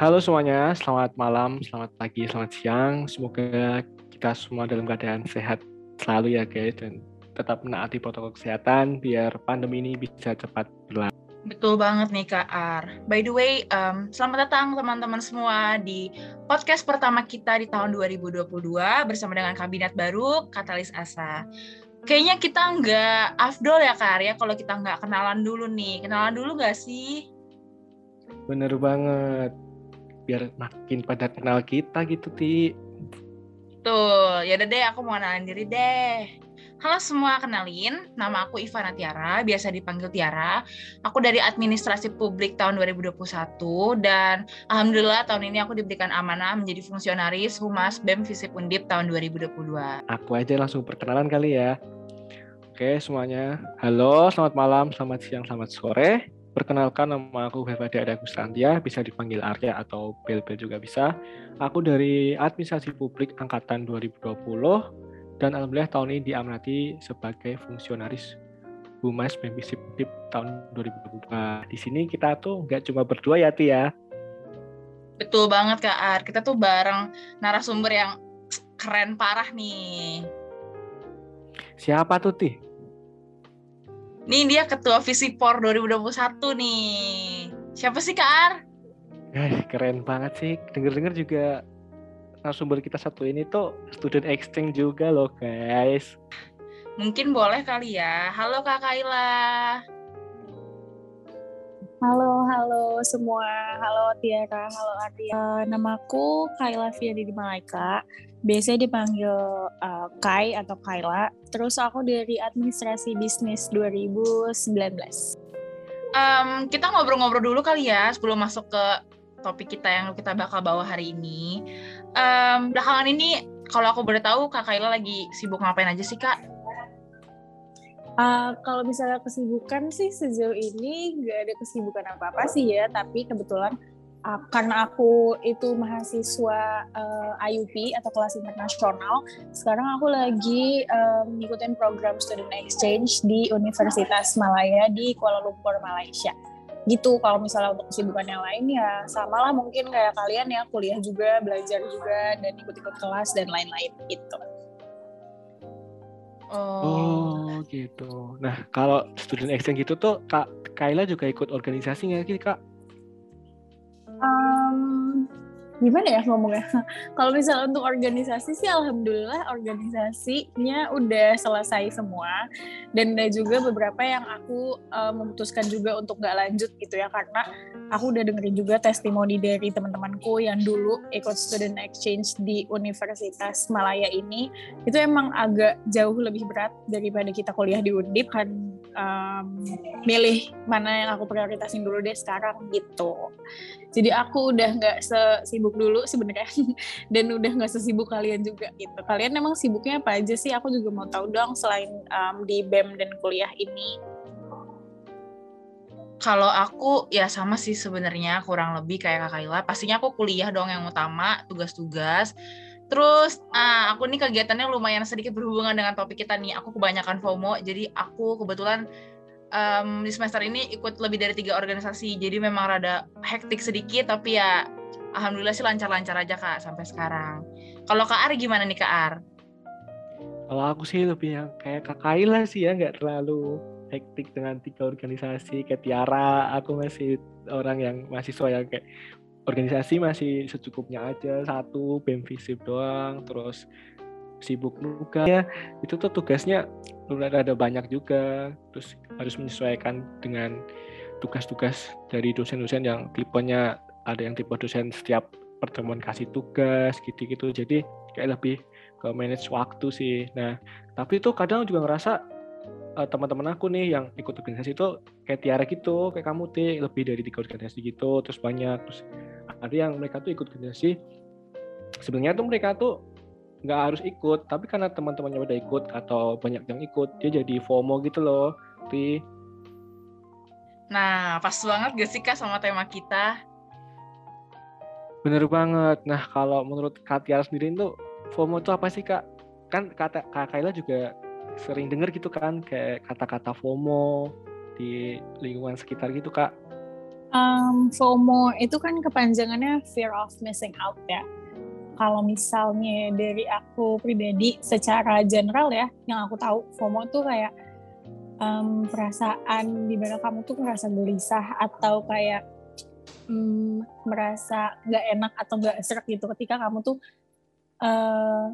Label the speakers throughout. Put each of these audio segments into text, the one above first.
Speaker 1: Halo semuanya, selamat malam, selamat pagi, selamat siang. Semoga kita semua dalam keadaan sehat selalu ya guys dan tetap menaati protokol kesehatan biar pandemi ini bisa cepat berlalu.
Speaker 2: Betul banget nih Kak Ar. By the way, um, selamat datang teman-teman semua di podcast pertama kita di tahun 2022 bersama dengan kabinet baru Katalis Asa. Kayaknya kita nggak afdol ya Kak Ar ya kalau kita nggak kenalan dulu nih. Kenalan dulu nggak sih?
Speaker 1: Bener banget biar makin pada kenal kita gitu ti
Speaker 2: tuh ya deh aku mau kenalin diri deh Halo semua, kenalin. Nama aku Ivana Tiara, biasa dipanggil Tiara. Aku dari Administrasi Publik tahun 2021 dan alhamdulillah tahun ini aku diberikan amanah menjadi fungsionaris Humas BEM Visip Undip tahun 2022.
Speaker 1: Aku aja langsung perkenalan kali ya. Oke semuanya, halo, selamat malam, selamat siang, selamat sore. Perkenalkan nama aku Fevadi Ada Gustantia, bisa dipanggil Arya atau Bel-Bel juga bisa. Aku dari Administrasi Publik Angkatan 2020 dan alhamdulillah tahun ini diamanati sebagai fungsionaris Humas Mempisip tahun 2022. Di sini kita tuh nggak cuma berdua ya Tia. Ya.
Speaker 2: Betul banget Kak Ar, kita tuh bareng narasumber yang keren parah nih.
Speaker 1: Siapa tuh Ti?
Speaker 2: Nih dia ketua Visipor 2021 nih. Siapa sih Kak Ar?
Speaker 1: Eh, keren banget sih. Dengar-dengar juga narasumber kita satu ini tuh student exchange juga loh guys.
Speaker 2: Mungkin boleh kali ya. Halo Kak Kaila.
Speaker 3: Halo, halo semua. Halo Tiara, halo Arya. Namaku Kaila Fiadi Malaika biasanya dipanggil uh, Kai atau Kaila. Terus aku dari administrasi bisnis 2019.
Speaker 2: Um, kita ngobrol-ngobrol dulu kali ya sebelum masuk ke topik kita yang kita bakal bawa hari ini. Um, belakangan ini kalau aku boleh tahu Kak Kaila lagi sibuk ngapain aja sih Kak?
Speaker 3: Uh, kalau misalnya kesibukan sih sejauh ini nggak ada kesibukan apa-apa sih ya, tapi kebetulan karena aku itu mahasiswa uh, eh, IUP atau kelas internasional, sekarang aku lagi um, ngikutin program student exchange di Universitas Malaya di Kuala Lumpur, Malaysia. Gitu kalau misalnya untuk kesibukan yang lain ya sama lah mungkin kayak kalian ya kuliah juga, belajar juga dan ikut-ikut kelas dan lain-lain gitu.
Speaker 1: Oh. oh gitu. Nah kalau student exchange gitu tuh Kak Kaila juga ikut organisasi nggak sih Kak?
Speaker 3: Um, gimana ya ngomongnya? Kalau misalnya untuk organisasi sih, alhamdulillah organisasinya udah selesai semua. Dan ada juga beberapa yang aku uh, memutuskan juga untuk nggak lanjut gitu ya. Karena aku udah dengerin juga testimoni dari teman-temanku yang dulu ikut student exchange di Universitas Malaya ini. Itu emang agak jauh lebih berat daripada kita kuliah di Undip kan um, milih mana yang aku prioritasin dulu deh sekarang gitu. Jadi aku udah nggak sesibuk dulu sebenarnya dan udah nggak sesibuk kalian juga gitu kalian emang sibuknya apa aja sih aku juga mau tahu dong selain um, di bem dan kuliah ini
Speaker 2: kalau aku ya sama sih sebenarnya kurang lebih kayak Kak Kaila. Pastinya aku kuliah dong yang utama, tugas-tugas. Terus uh, aku nih kegiatannya lumayan sedikit berhubungan dengan topik kita nih. Aku kebanyakan FOMO, jadi aku kebetulan um, di semester ini ikut lebih dari tiga organisasi jadi memang rada hektik sedikit tapi ya alhamdulillah sih lancar-lancar aja kak sampai sekarang. Kalau kak Ar gimana nih kak Ar?
Speaker 1: Kalau aku sih lebih yang kayak kak Kaila sih ya nggak terlalu hektik dengan tiga organisasi kayak Tiara. Aku masih orang yang mahasiswa yang kayak organisasi masih secukupnya aja satu BEM Visip doang terus sibuk juga ya itu tuh tugasnya ada banyak juga. Terus harus menyesuaikan dengan tugas-tugas dari dosen-dosen yang tipenya ada yang tipe dosen setiap pertemuan kasih tugas gitu-gitu. Jadi kayak lebih ke manage waktu sih. Nah tapi itu kadang juga ngerasa uh, teman-teman aku nih yang ikut organisasi itu kayak Tiara gitu kayak kamu tuh lebih dari tiga organisasi gitu terus banyak. Terus ada yang mereka tuh ikut organisasi. Sebenarnya tuh mereka tuh nggak harus ikut tapi karena teman-temannya udah ikut atau banyak yang ikut dia jadi FOMO gitu loh Ti.
Speaker 2: Nah pas banget gak sih kak sama tema kita
Speaker 1: bener banget. Nah kalau menurut Kak Tiara sendiri itu FOMO itu apa sih kak? Kan kata Kak Kaila juga sering denger gitu kan kayak kata-kata FOMO di lingkungan sekitar gitu kak.
Speaker 3: Um, FOMO itu kan kepanjangannya fear of missing out ya. Kalau misalnya dari aku pribadi, secara general ya, yang aku tahu FOMO tuh kayak um, perasaan di mana kamu tuh merasa gelisah atau kayak um, merasa nggak enak atau nggak serak gitu ketika kamu tuh uh,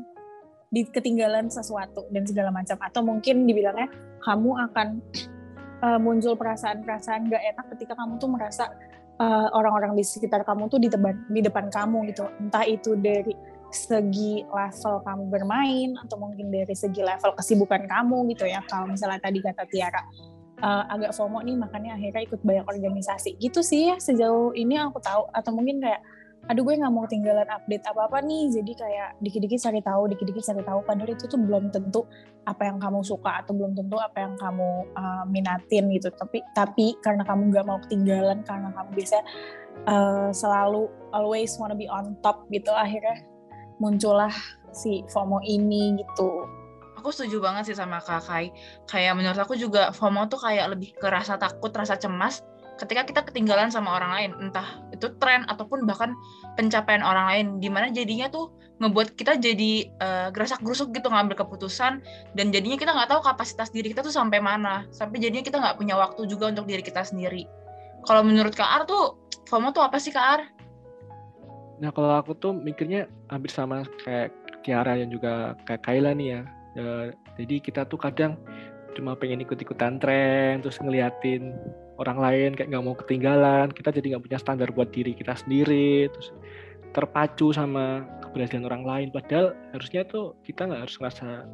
Speaker 3: di ketinggalan sesuatu dan segala macam. Atau mungkin dibilangnya kamu akan uh, muncul perasaan-perasaan gak enak ketika kamu tuh merasa orang orang-orang di sekitar kamu tuh di depan di depan kamu gitu. Entah itu dari segi level kamu bermain atau mungkin dari segi level kesibukan kamu gitu ya. Kalau misalnya tadi kata Tiara uh, agak FOMO nih makanya akhirnya ikut banyak organisasi. Gitu sih ya sejauh ini aku tahu. Atau mungkin kayak aduh gue nggak mau ketinggalan update apa apa nih. Jadi kayak dikit-dikit cari tahu dikit-dikit cari tahu. Padahal itu tuh belum tentu apa yang kamu suka atau belum tentu apa yang kamu uh, minatin gitu. Tapi tapi karena kamu nggak mau ketinggalan karena kamu bisa uh, selalu always wanna be on top gitu akhirnya muncullah si FOMO ini gitu
Speaker 2: aku setuju banget sih sama kakak kayak menurut aku juga FOMO tuh kayak lebih ke rasa takut rasa cemas ketika kita ketinggalan sama orang lain. Entah itu tren ataupun bahkan pencapaian orang lain. Di mana jadinya tuh ngebuat kita jadi uh, gerasak gerusuk gitu ngambil keputusan dan jadinya kita nggak tahu kapasitas diri kita tuh sampai mana. Sampai jadinya kita nggak punya waktu juga untuk diri kita sendiri. Kalau menurut Kak Ar tuh FOMO tuh apa sih Kak Ar?
Speaker 1: Nah kalau aku tuh mikirnya hampir sama kayak Tiara dan juga kayak Kayla nih ya. Uh, jadi kita tuh kadang cuma pengen ikut-ikutan tren terus ngeliatin orang lain kayak nggak mau ketinggalan kita jadi nggak punya standar buat diri kita sendiri terus terpacu sama keberhasilan orang lain. Padahal harusnya tuh kita nggak harus ngerasa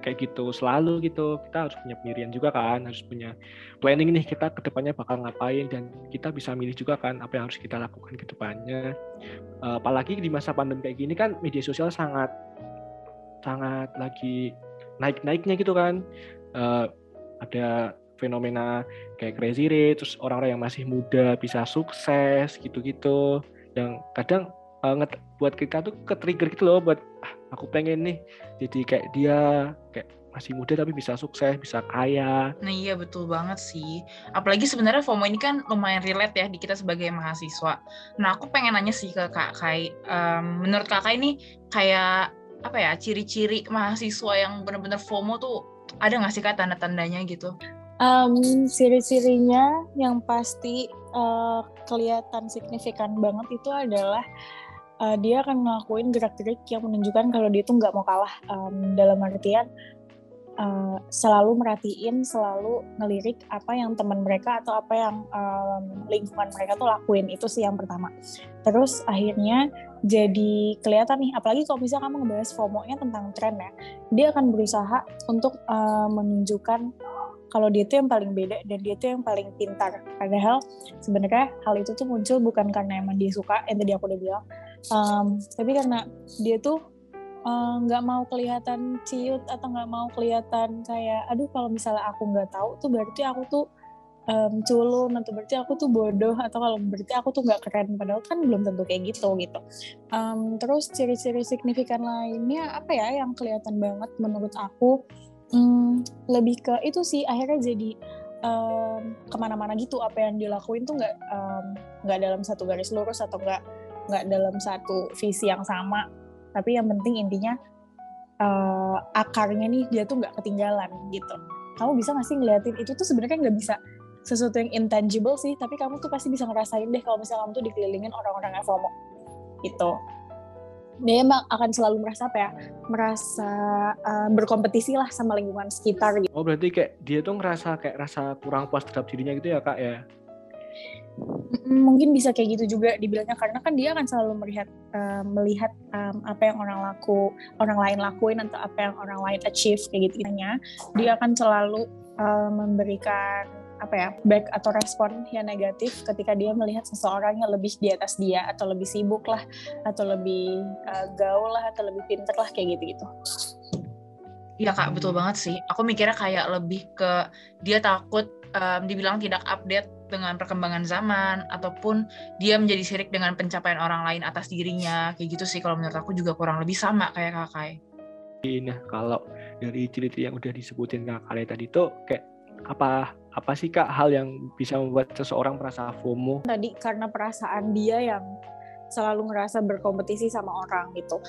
Speaker 1: kayak gitu selalu gitu. Kita harus punya pendirian juga kan harus punya planning nih kita ke depannya bakal ngapain dan kita bisa milih juga kan apa yang harus kita lakukan ke depannya. Uh, apalagi di masa pandemi kayak gini kan media sosial sangat sangat lagi naik-naiknya gitu kan uh, ada fenomena kayak crazy rich, terus orang-orang yang masih muda bisa sukses gitu-gitu, yang kadang uh, buat kita tuh ke trigger gitu loh, buat ah, aku pengen nih jadi kayak dia, kayak masih muda tapi bisa sukses, bisa kaya.
Speaker 2: Nah iya betul banget sih. Apalagi sebenarnya FOMO ini kan lumayan relate ya di kita sebagai mahasiswa. Nah aku pengen nanya sih ke Kak Kai, um, menurut Kak Kai ini kayak apa ya ciri-ciri mahasiswa yang benar-benar FOMO tuh ada nggak sih kak tanda-tandanya gitu?
Speaker 3: Um, ciri-cirinya yang pasti uh, kelihatan signifikan banget itu adalah uh, dia akan ngelakuin gerak-gerik yang menunjukkan kalau dia itu nggak mau kalah um, dalam artian uh, selalu merhatiin, selalu ngelirik apa yang teman mereka atau apa yang um, lingkungan mereka tuh lakuin. Itu sih yang pertama. Terus akhirnya jadi kelihatan nih apalagi kalau misalnya kamu ngebahas FOMO-nya tentang tren ya dia akan berusaha untuk uh, menunjukkan kalau dia itu yang paling beda dan dia itu yang paling pintar. Padahal sebenarnya hal itu tuh muncul bukan karena emang dia suka yang tadi aku udah bilang. Um, tapi karena dia tuh eh, nggak uh, mau kelihatan ciut atau nggak mau kelihatan kayak aduh kalau misalnya aku nggak tahu tuh berarti aku tuh um, culun atau berarti aku tuh bodoh atau kalau berarti aku tuh nggak keren. Padahal kan belum tentu kayak gitu gitu. Um, terus ciri-ciri signifikan lainnya apa ya yang kelihatan banget menurut aku? Um, lebih ke itu sih akhirnya jadi um, ke mana-mana gitu apa yang dilakuin tuh nggak nggak um, dalam satu garis lurus atau nggak nggak dalam satu visi yang sama tapi yang penting intinya uh, akarnya nih dia tuh nggak ketinggalan gitu kamu bisa nggak sih ngeliatin itu tuh sebenarnya nggak bisa sesuatu yang intangible sih tapi kamu tuh pasti bisa ngerasain deh kalau misalnya kamu tuh dikelilingin orang-orang yang FOMO gitu dia emang akan selalu merasa apa ya merasa uh, berkompetisi lah sama lingkungan sekitar gitu.
Speaker 1: Oh berarti kayak dia tuh ngerasa kayak rasa kurang puas terhadap dirinya gitu ya kak ya?
Speaker 3: Mungkin bisa kayak gitu juga dibilangnya karena kan dia akan selalu melihat uh, melihat um, apa yang orang laku orang lain lakuin atau apa yang orang lain achieve kayak gitu. Dia akan selalu uh, memberikan apa ya back atau respon yang negatif ketika dia melihat seseorang yang lebih di atas dia atau lebih sibuk lah atau lebih uh, gaul lah atau lebih pinter lah kayak gitu gitu.
Speaker 2: Iya kak betul banget sih. Aku mikirnya kayak lebih ke dia takut um, dibilang tidak update dengan perkembangan zaman ataupun dia menjadi sirik dengan pencapaian orang lain atas dirinya kayak gitu sih kalau menurut aku juga kurang lebih sama kayak kakak.
Speaker 1: Nah kalau dari ciri-ciri yang udah disebutin kakak tadi tuh kayak apa apa sih kak hal yang bisa membuat seseorang merasa FOMO?
Speaker 3: Tadi karena perasaan dia yang selalu ngerasa berkompetisi sama orang gitu.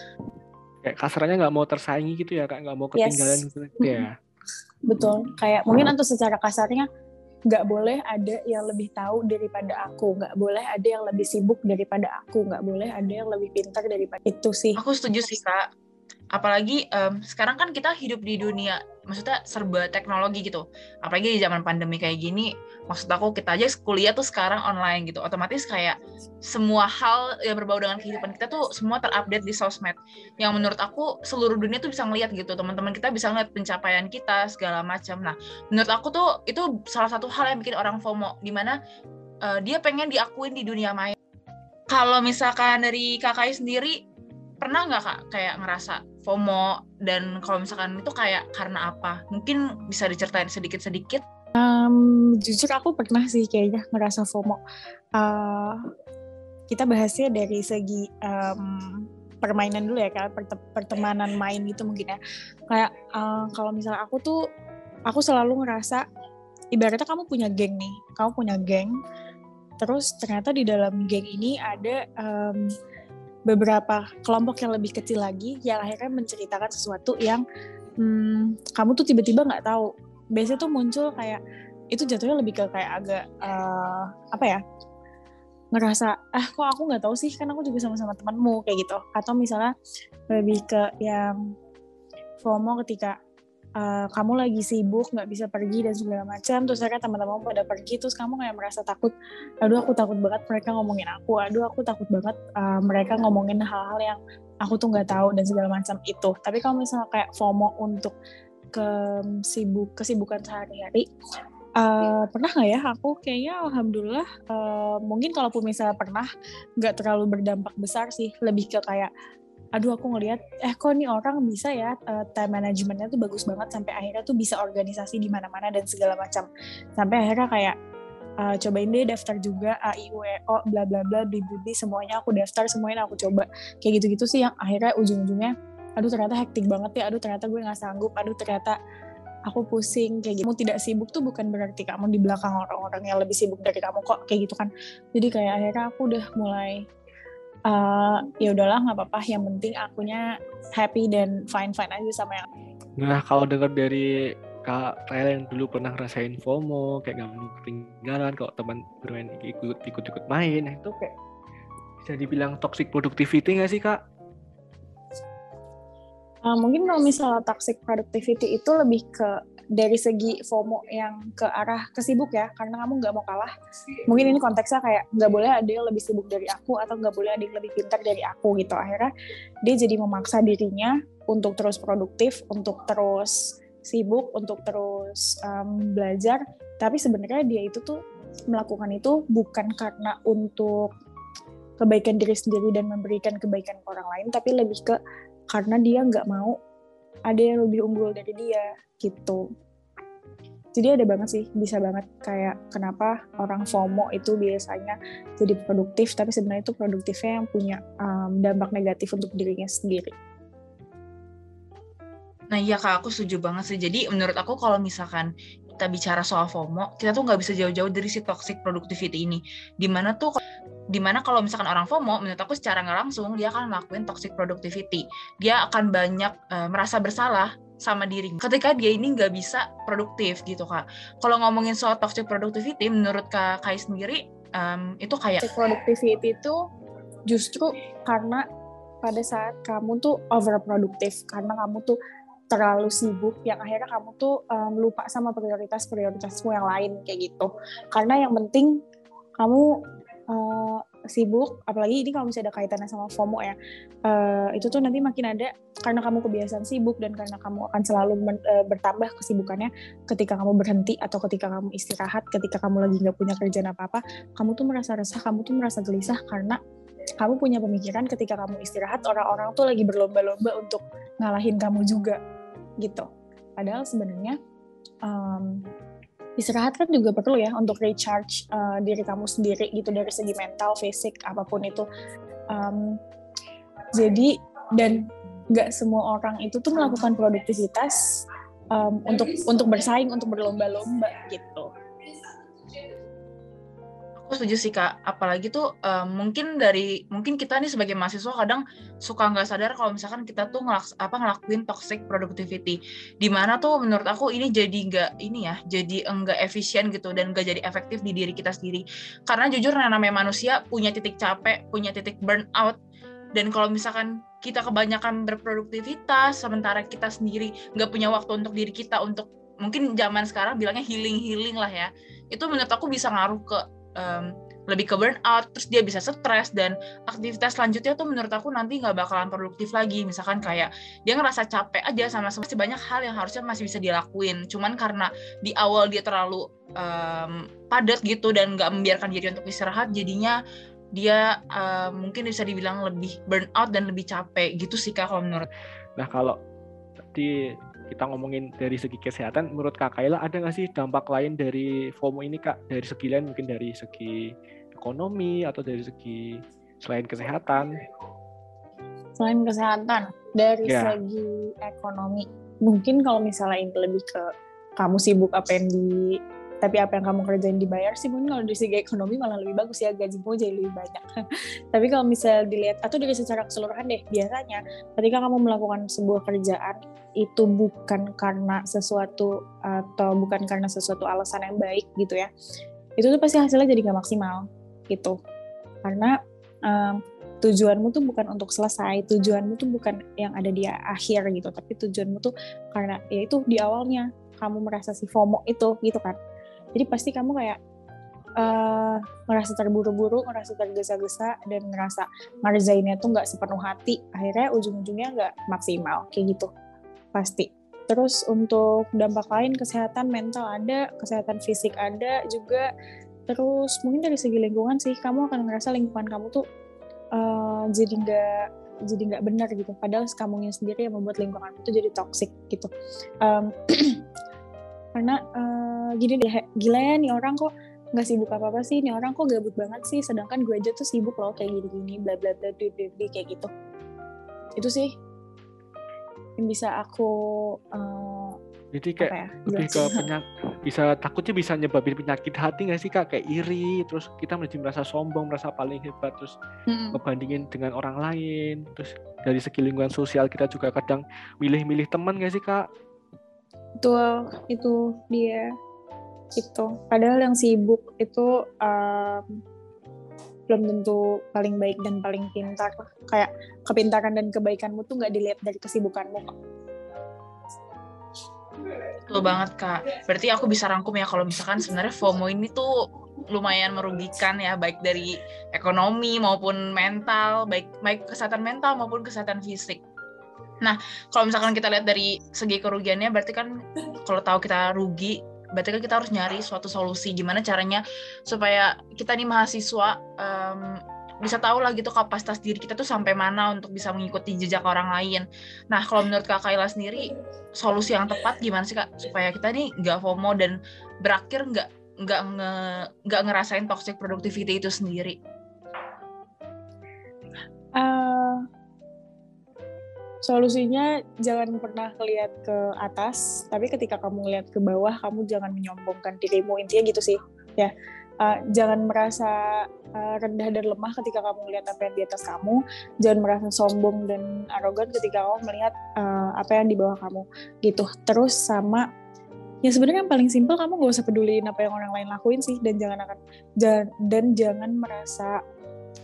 Speaker 1: Kayak kasarnya nggak mau tersaingi gitu ya kak, nggak mau ketinggalan
Speaker 3: Yes.
Speaker 1: gitu ya.
Speaker 3: Betul. Kayak mungkin untuk secara kasarnya nggak boleh ada yang lebih tahu daripada aku, nggak boleh ada yang lebih sibuk daripada aku, nggak boleh ada yang lebih pintar daripada itu sih.
Speaker 2: Aku setuju sih kak. Apalagi em, sekarang kan kita hidup di dunia, maksudnya serba teknologi gitu. Apalagi di zaman pandemi kayak gini, maksud aku kita aja kuliah tuh sekarang online gitu. Otomatis kayak semua hal yang berbau dengan kehidupan kita tuh semua terupdate di sosmed. Yang menurut aku seluruh dunia tuh bisa ngeliat gitu. Teman-teman kita bisa ngeliat pencapaian kita segala macam. Nah, menurut aku tuh itu salah satu hal yang bikin orang FOMO, di mana eh, dia pengen diakuin di dunia maya. Kalau misalkan dari kakak sendiri pernah nggak kak kayak ngerasa FOMO dan kalau misalkan itu kayak karena apa? Mungkin bisa diceritain sedikit-sedikit.
Speaker 3: Um, jujur aku pernah sih kayaknya ngerasa FOMO. Uh, kita bahasnya dari segi um, permainan dulu ya perte- pertemanan main gitu mungkin ya. Kayak uh, kalau misalnya aku tuh, aku selalu ngerasa ibaratnya kamu punya geng nih, kamu punya geng. Terus ternyata di dalam geng ini ada um, beberapa kelompok yang lebih kecil lagi yang akhirnya menceritakan sesuatu yang hmm, kamu tuh tiba-tiba nggak tahu. Biasanya tuh muncul kayak itu jatuhnya lebih ke kayak agak eh, apa ya ngerasa ah kok aku nggak tahu sih? Kan aku juga sama-sama temanmu kayak gitu. Atau misalnya lebih ke yang FOMO ketika eh, kamu lagi sibuk nggak bisa pergi dan segala macam. Terus akhirnya teman-teman pada pergi terus kamu kayak merasa takut. Aduh aku takut banget mereka ngomongin aku. Aduh aku takut banget eh, mereka ngomongin hal-hal yang aku tuh nggak tahu dan segala macam itu. Tapi kalau misalnya kayak FOMO untuk ke sibuk kesibukan sehari-hari Eh, pernah nggak ya? Aku kayaknya alhamdulillah eh, mungkin kalaupun misalnya pernah nggak terlalu berdampak besar sih. Lebih ke kayak aduh aku ngelihat eh kok nih orang bisa ya eh, time managementnya tuh bagus banget sampai akhirnya tuh bisa organisasi di mana-mana dan segala macam sampai akhirnya kayak eh, cobain deh daftar juga A I U E O bla bla bla bli, semuanya aku daftar semuanya aku coba kayak gitu-gitu sih yang akhirnya ujung-ujungnya aduh ternyata hektik banget ya aduh ternyata gue nggak sanggup aduh ternyata aku pusing kayak gitu. Kamu tidak sibuk tuh bukan berarti kamu di belakang orang-orang yang lebih sibuk dari kamu kok kayak gitu kan. Jadi kayak akhirnya aku udah mulai eh ya udahlah nggak apa-apa yang penting akunya happy dan fine fine aja sama yang
Speaker 1: Nah kalau dengar dari Kak Rel yang dulu pernah ngerasain FOMO, kayak gak mau ketinggalan kalau teman bermain ikut ikut ikut main, nah itu kayak bisa dibilang toxic productivity nggak sih kak?
Speaker 3: Uh, mungkin kalau misalnya toxic productivity itu lebih ke dari segi FOMO yang ke arah kesibuk ya karena kamu nggak mau kalah. Mungkin ini konteksnya kayak nggak boleh ada yang lebih sibuk dari aku atau nggak boleh ada yang lebih pintar dari aku gitu. Akhirnya dia jadi memaksa dirinya untuk terus produktif untuk terus sibuk untuk terus um, belajar. Tapi sebenarnya dia itu tuh melakukan itu bukan karena untuk kebaikan diri sendiri dan memberikan kebaikan ke orang lain tapi lebih ke karena dia nggak mau ada yang lebih unggul dari dia gitu jadi ada banget sih bisa banget kayak kenapa orang FOMO itu biasanya jadi produktif tapi sebenarnya itu produktifnya yang punya um, dampak negatif untuk dirinya sendiri
Speaker 2: Nah iya kak, aku setuju banget sih. Jadi menurut aku kalau misalkan kita bicara soal FOMO, kita tuh nggak bisa jauh-jauh dari si toxic productivity ini. Di mana tuh, di mana kalau misalkan orang FOMO, menurut aku secara nggak langsung dia akan ngelakuin toxic productivity. Dia akan banyak uh, merasa bersalah sama diri ketika dia ini nggak bisa produktif gitu kak. Kalau ngomongin soal toxic productivity, menurut kak Kai sendiri um, itu kayak
Speaker 3: toxic productivity itu justru karena pada saat kamu tuh overproduktif karena kamu tuh terlalu sibuk yang akhirnya kamu tuh um, lupa sama prioritas-prioritasmu yang lain kayak gitu. Karena yang penting kamu sibuk, apalagi ini kalau misalnya ada kaitannya sama FOMO ya, uh, itu tuh nanti makin ada karena kamu kebiasaan sibuk dan karena kamu akan selalu men, uh, bertambah kesibukannya ketika kamu berhenti atau ketika kamu istirahat, ketika kamu lagi nggak punya kerjaan apa-apa, kamu tuh merasa resah, kamu tuh merasa gelisah karena kamu punya pemikiran ketika kamu istirahat orang-orang tuh lagi berlomba-lomba untuk ngalahin kamu juga gitu. Padahal sebenarnya um, istirahat kan juga perlu ya untuk recharge uh, diri kamu sendiri gitu dari segi mental, fisik, apa pun itu. Um, jadi dan nggak semua orang itu tuh melakukan produktivitas um, untuk untuk bersaing, untuk berlomba-lomba gitu.
Speaker 2: Aku setuju sih kak, apalagi tuh um, mungkin dari mungkin kita nih sebagai mahasiswa kadang suka nggak sadar kalau misalkan kita tuh ngelaks, apa ngelakuin toxic productivity, di mana tuh menurut aku ini jadi nggak ini ya, jadi enggak efisien gitu dan nggak jadi efektif di diri kita sendiri. Karena jujur namanya manusia punya titik capek, punya titik burnout, dan kalau misalkan kita kebanyakan berproduktivitas sementara kita sendiri nggak punya waktu untuk diri kita untuk mungkin zaman sekarang bilangnya healing healing lah ya itu menurut aku bisa ngaruh ke um, lebih ke burnout, terus dia bisa stres dan aktivitas selanjutnya tuh menurut aku nanti nggak bakalan produktif lagi. Misalkan kayak dia ngerasa capek aja sama masih banyak hal yang harusnya masih bisa dilakuin. Cuman karena di awal dia terlalu um, padat gitu dan nggak membiarkan diri untuk istirahat, jadinya dia uh, mungkin bisa dibilang lebih burnout dan lebih capek gitu sih kak kalau menurut.
Speaker 1: Nah kalau di kita ngomongin dari segi kesehatan, menurut Kak Kaila ada nggak sih dampak lain dari FOMO ini Kak? Dari segi lain mungkin dari segi ekonomi atau dari segi selain kesehatan?
Speaker 3: Selain kesehatan, dari ya. segi ekonomi, mungkin kalau misalnya ini lebih ke kamu sibuk apa yang di tapi apa yang kamu kerjain dibayar sih mungkin kalau dari segi ekonomi malah lebih bagus ya gajimu jadi lebih banyak. Tapi kalau misalnya dilihat atau dari secara keseluruhan deh biasanya ketika kamu melakukan sebuah kerjaan itu bukan karena sesuatu atau bukan karena sesuatu alasan yang baik gitu ya itu tuh pasti hasilnya jadi gak maksimal gitu. Karena um, tujuanmu tuh bukan untuk selesai tujuanmu tuh bukan yang ada di akhir gitu tapi tujuanmu tuh karena ya itu di awalnya kamu merasa si FOMO itu gitu kan jadi pasti kamu kayak uh, ngerasa terburu-buru, ngerasa tergesa-gesa, dan ngerasa ngerjainnya tuh nggak sepenuh hati. Akhirnya ujung-ujungnya nggak maksimal, kayak gitu. Pasti. Terus untuk dampak lain, kesehatan mental ada, kesehatan fisik ada juga. Terus mungkin dari segi lingkungan sih, kamu akan ngerasa lingkungan kamu tuh uh, jadi nggak jadi nggak benar gitu. Padahal kamunya sendiri yang membuat lingkungan itu jadi toxic gitu. Um, karena uh, gini deh gila ya nih orang kok nggak sibuk apa apa sih? Nih orang kok gabut banget sih? Sedangkan gue aja tuh sibuk loh kayak gini gini bla bla bla bla bla kayak gitu. Itu sih yang bisa aku uh,
Speaker 1: jadi kayak ya, lebih ke penyakit bisa takutnya bisa nyebabin penyakit hati nggak sih kak? Kayak iri terus kita menjadi merasa sombong merasa paling hebat terus hmm. ngebandingin dengan orang lain. Terus dari segi lingkungan sosial kita juga kadang milih-milih teman nggak sih kak?
Speaker 3: Betul, itu dia. Itu. Padahal yang sibuk itu um, belum tentu paling baik dan paling pintar. Kayak kepintaran dan kebaikanmu tuh nggak dilihat dari kesibukanmu kok.
Speaker 2: Betul banget kak. Berarti aku bisa rangkum ya kalau misalkan sebenarnya FOMO ini tuh lumayan merugikan ya baik dari ekonomi maupun mental, baik baik kesehatan mental maupun kesehatan fisik. Nah, kalau misalkan kita lihat dari segi kerugiannya, berarti kan kalau tahu kita rugi, berarti kan kita harus nyari suatu solusi gimana caranya supaya kita nih mahasiswa um, bisa tahu lah gitu kapasitas diri kita tuh sampai mana untuk bisa mengikuti jejak orang lain. Nah, kalau menurut Kak Kaila sendiri, solusi yang tepat gimana sih Kak supaya kita nih nggak FOMO dan berakhir nggak nggak nge, nggak ngerasain toxic productivity itu sendiri?
Speaker 3: Uh, solusinya jangan pernah lihat ke atas tapi ketika kamu lihat ke bawah kamu jangan menyombongkan dirimu. Intinya gitu sih ya. Uh, jangan merasa uh, rendah dan lemah ketika kamu melihat apa yang di atas kamu. Jangan merasa sombong dan arogan ketika kamu melihat uh, apa yang di bawah kamu gitu. Terus sama ya sebenarnya yang paling simpel kamu gak usah peduliin apa yang orang lain lakuin sih dan jangan akan dan, jangan merasa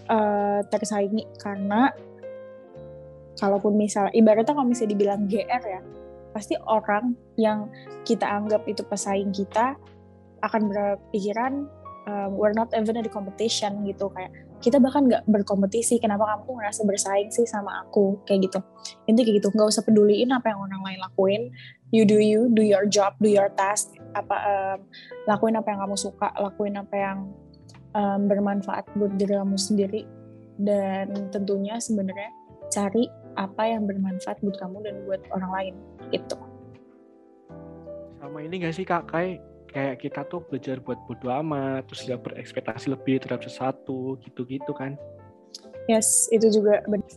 Speaker 3: uh, tersaingi. Karena kalaupun misal ibaratnya kalau misalnya dibilang GR ya pasti orang yang kita anggap itu pesaing kita akan berpikiran um, we're not even in competition gitu. Kayak kita bahkan nggak berkompetisi kenapa kamu ngerasa bersaing sih sama aku? Kayak gitu. Intinya kayak gitu nggak usah peduliin apa yang orang lain lakuin. You do you do your job do your task. Apa um, lakuin apa yang kamu suka lakuin apa yang um, bermanfaat buat diri kamu sendiri. Dan tentunya sebenarnya cari apa yang bermanfaat buat kamu dan buat orang lain gitu.
Speaker 1: Sama ini gak sih kak? Kayak kayak kita tuh belajar buat bodo amat terus gak berekspektasi lebih terhadap sesuatu gitu-gitu kan?
Speaker 3: Yes itu juga benar.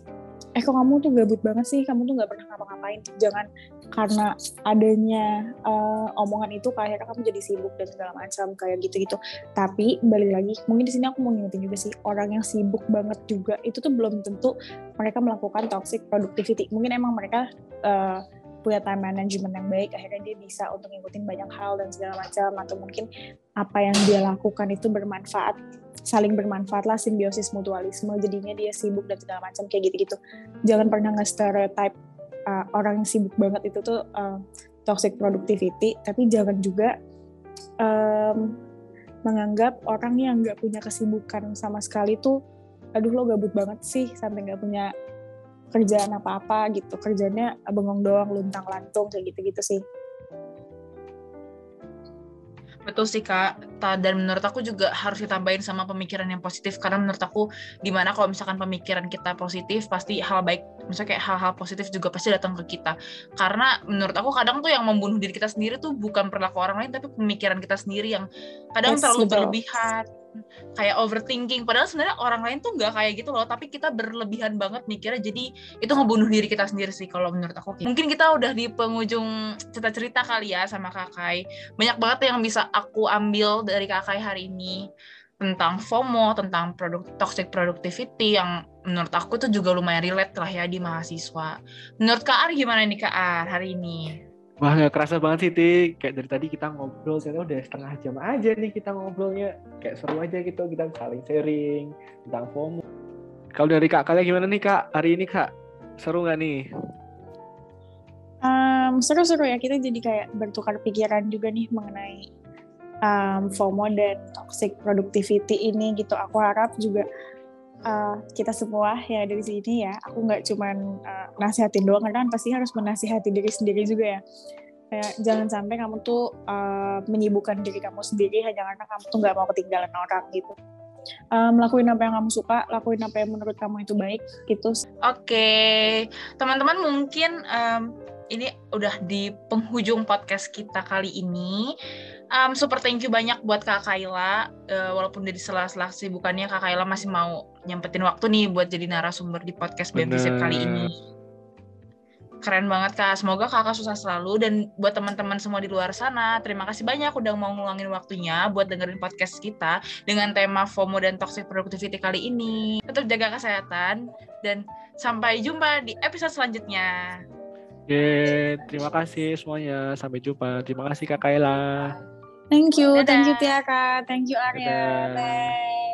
Speaker 3: Eh kok kamu tuh gabut banget sih? Kamu tuh nggak pernah ngapa-ngapain. Jangan karena adanya uh, omongan itu akhirnya kamu jadi sibuk dan segala macam kayak gitu-gitu. Tapi balik lagi, mungkin di sini aku mau ngingetin juga sih orang yang sibuk banget juga itu tuh belum tentu mereka melakukan toxic productivity. Mungkin emang mereka uh, punya time management yang baik akhirnya dia bisa untuk ngikutin banyak hal dan segala macam atau mungkin apa yang dia lakukan itu bermanfaat saling bermanfaat lah simbiosis mutualisme jadinya dia sibuk dan segala macam kayak gitu-gitu jangan pernah nge-stereotype uh, orang yang sibuk banget itu tuh uh, toxic productivity tapi jangan juga um, menganggap orang yang nggak punya kesibukan sama sekali tuh aduh lo gabut banget sih sampai nggak punya kerjaan apa-apa gitu. Kerjanya bengong doang luntang lantung kayak gitu-gitu sih.
Speaker 2: Betul sih kak, dan menurut aku juga harus ditambahin sama pemikiran yang positif karena menurut aku di mana kalau misalkan pemikiran kita positif pasti hal baik, misalnya kayak hal-hal positif juga pasti datang ke kita. Karena menurut aku kadang tuh yang membunuh diri kita sendiri tuh bukan perilaku orang lain tapi pemikiran kita sendiri yang kadang yes, terlalu berlebihan kayak overthinking. Padahal sebenarnya orang lain tuh nggak kayak gitu loh tapi kita berlebihan banget mikirnya. Jadi itu ngebunuh diri kita sendiri sih kalau menurut aku mungkin kita udah di penghujung cerita-cerita kali ya sama kakai. Banyak banget yang bisa aku ambil dari kakai hari ini tentang FOMO tentang produk toxic productivity yang menurut aku tuh juga lumayan relate lah ya di mahasiswa menurut Kak Ar gimana nih Kak Ar hari ini
Speaker 1: Wah gak kerasa banget sih, Ti. Kayak dari tadi kita ngobrol, ternyata udah setengah jam aja nih kita ngobrolnya. Kayak seru aja gitu, kita saling sharing tentang FOMO. Kalau dari Kak, kalian gimana nih Kak? Hari ini Kak, seru gak nih?
Speaker 3: Um, seru-seru ya, kita jadi kayak bertukar pikiran juga nih mengenai um, FOMO dan toxic productivity ini gitu. Aku harap juga uh, kita semua ya dari sini ya aku nggak cuman uh, nasihatin doang kan pasti harus menasihati diri sendiri juga ya kayak jangan sampai kamu tuh uh, menyibukkan diri kamu sendiri hanya karena kamu tuh nggak mau ketinggalan orang gitu um, lakuin apa yang kamu suka, lakuin apa yang menurut kamu itu baik, gitu.
Speaker 2: Oke, okay. teman-teman mungkin um, ini udah di penghujung podcast kita kali ini um, super thank you banyak buat Kak Kaila. Uh, walaupun dari sela-sela bukannya Kak Kaila masih mau nyempetin waktu nih buat jadi narasumber di podcast BMVZ kali ini. Keren banget Kak. Semoga Kakak susah selalu dan buat teman-teman semua di luar sana, terima kasih banyak udah mau ngeluangin waktunya buat dengerin podcast kita dengan tema FOMO dan toxic productivity kali ini. Tetap jaga kesehatan dan sampai jumpa di episode selanjutnya.
Speaker 1: Oke, terima kasih semuanya. Sampai jumpa. Terima kasih Kak Kaila.
Speaker 3: Thank you, Dadah. thank you Tiara, thank you Arya. Bye.